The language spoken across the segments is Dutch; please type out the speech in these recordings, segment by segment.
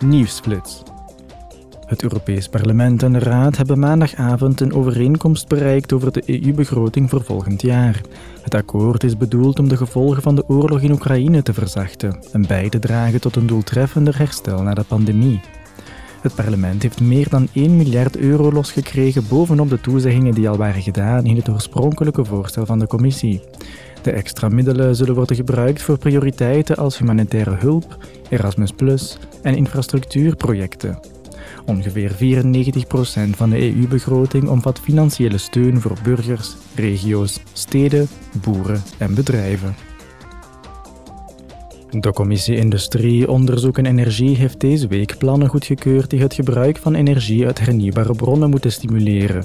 Nieuwsflits. Het Europees Parlement en de Raad hebben maandagavond een overeenkomst bereikt over de EU-begroting voor volgend jaar. Het akkoord is bedoeld om de gevolgen van de oorlog in Oekraïne te verzachten en bij te dragen tot een doeltreffender herstel na de pandemie. Het parlement heeft meer dan 1 miljard euro losgekregen bovenop de toezeggingen die al waren gedaan in het oorspronkelijke voorstel van de commissie. De extra middelen zullen worden gebruikt voor prioriteiten als humanitaire hulp, Erasmus en infrastructuurprojecten. Ongeveer 94% van de EU-begroting omvat financiële steun voor burgers, regio's, steden, boeren en bedrijven. De Commissie Industrie, Onderzoek en Energie heeft deze week plannen goedgekeurd die het gebruik van energie uit hernieuwbare bronnen moeten stimuleren.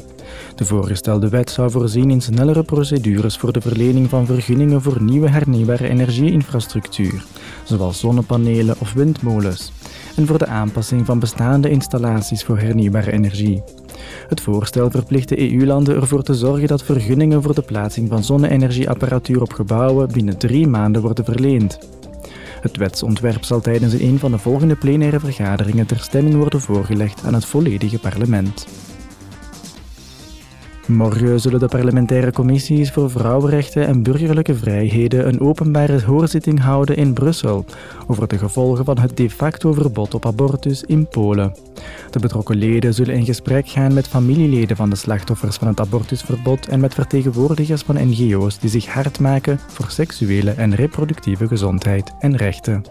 De voorgestelde wet zou voorzien in snellere procedures voor de verlening van vergunningen voor nieuwe hernieuwbare energieinfrastructuur, zoals zonnepanelen of windmolens, en voor de aanpassing van bestaande installaties voor hernieuwbare energie. Het voorstel verplicht de EU-landen ervoor te zorgen dat vergunningen voor de plaatsing van zonne-energieapparatuur op gebouwen binnen drie maanden worden verleend. Het wetsontwerp zal tijdens een van de volgende plenaire vergaderingen ter stemming worden voorgelegd aan het volledige parlement. Morgen zullen de parlementaire commissies voor vrouwenrechten en burgerlijke vrijheden een openbare hoorzitting houden in Brussel over de gevolgen van het de facto verbod op abortus in Polen. De betrokken leden zullen in gesprek gaan met familieleden van de slachtoffers van het abortusverbod en met vertegenwoordigers van NGO's die zich hard maken voor seksuele en reproductieve gezondheid en rechten.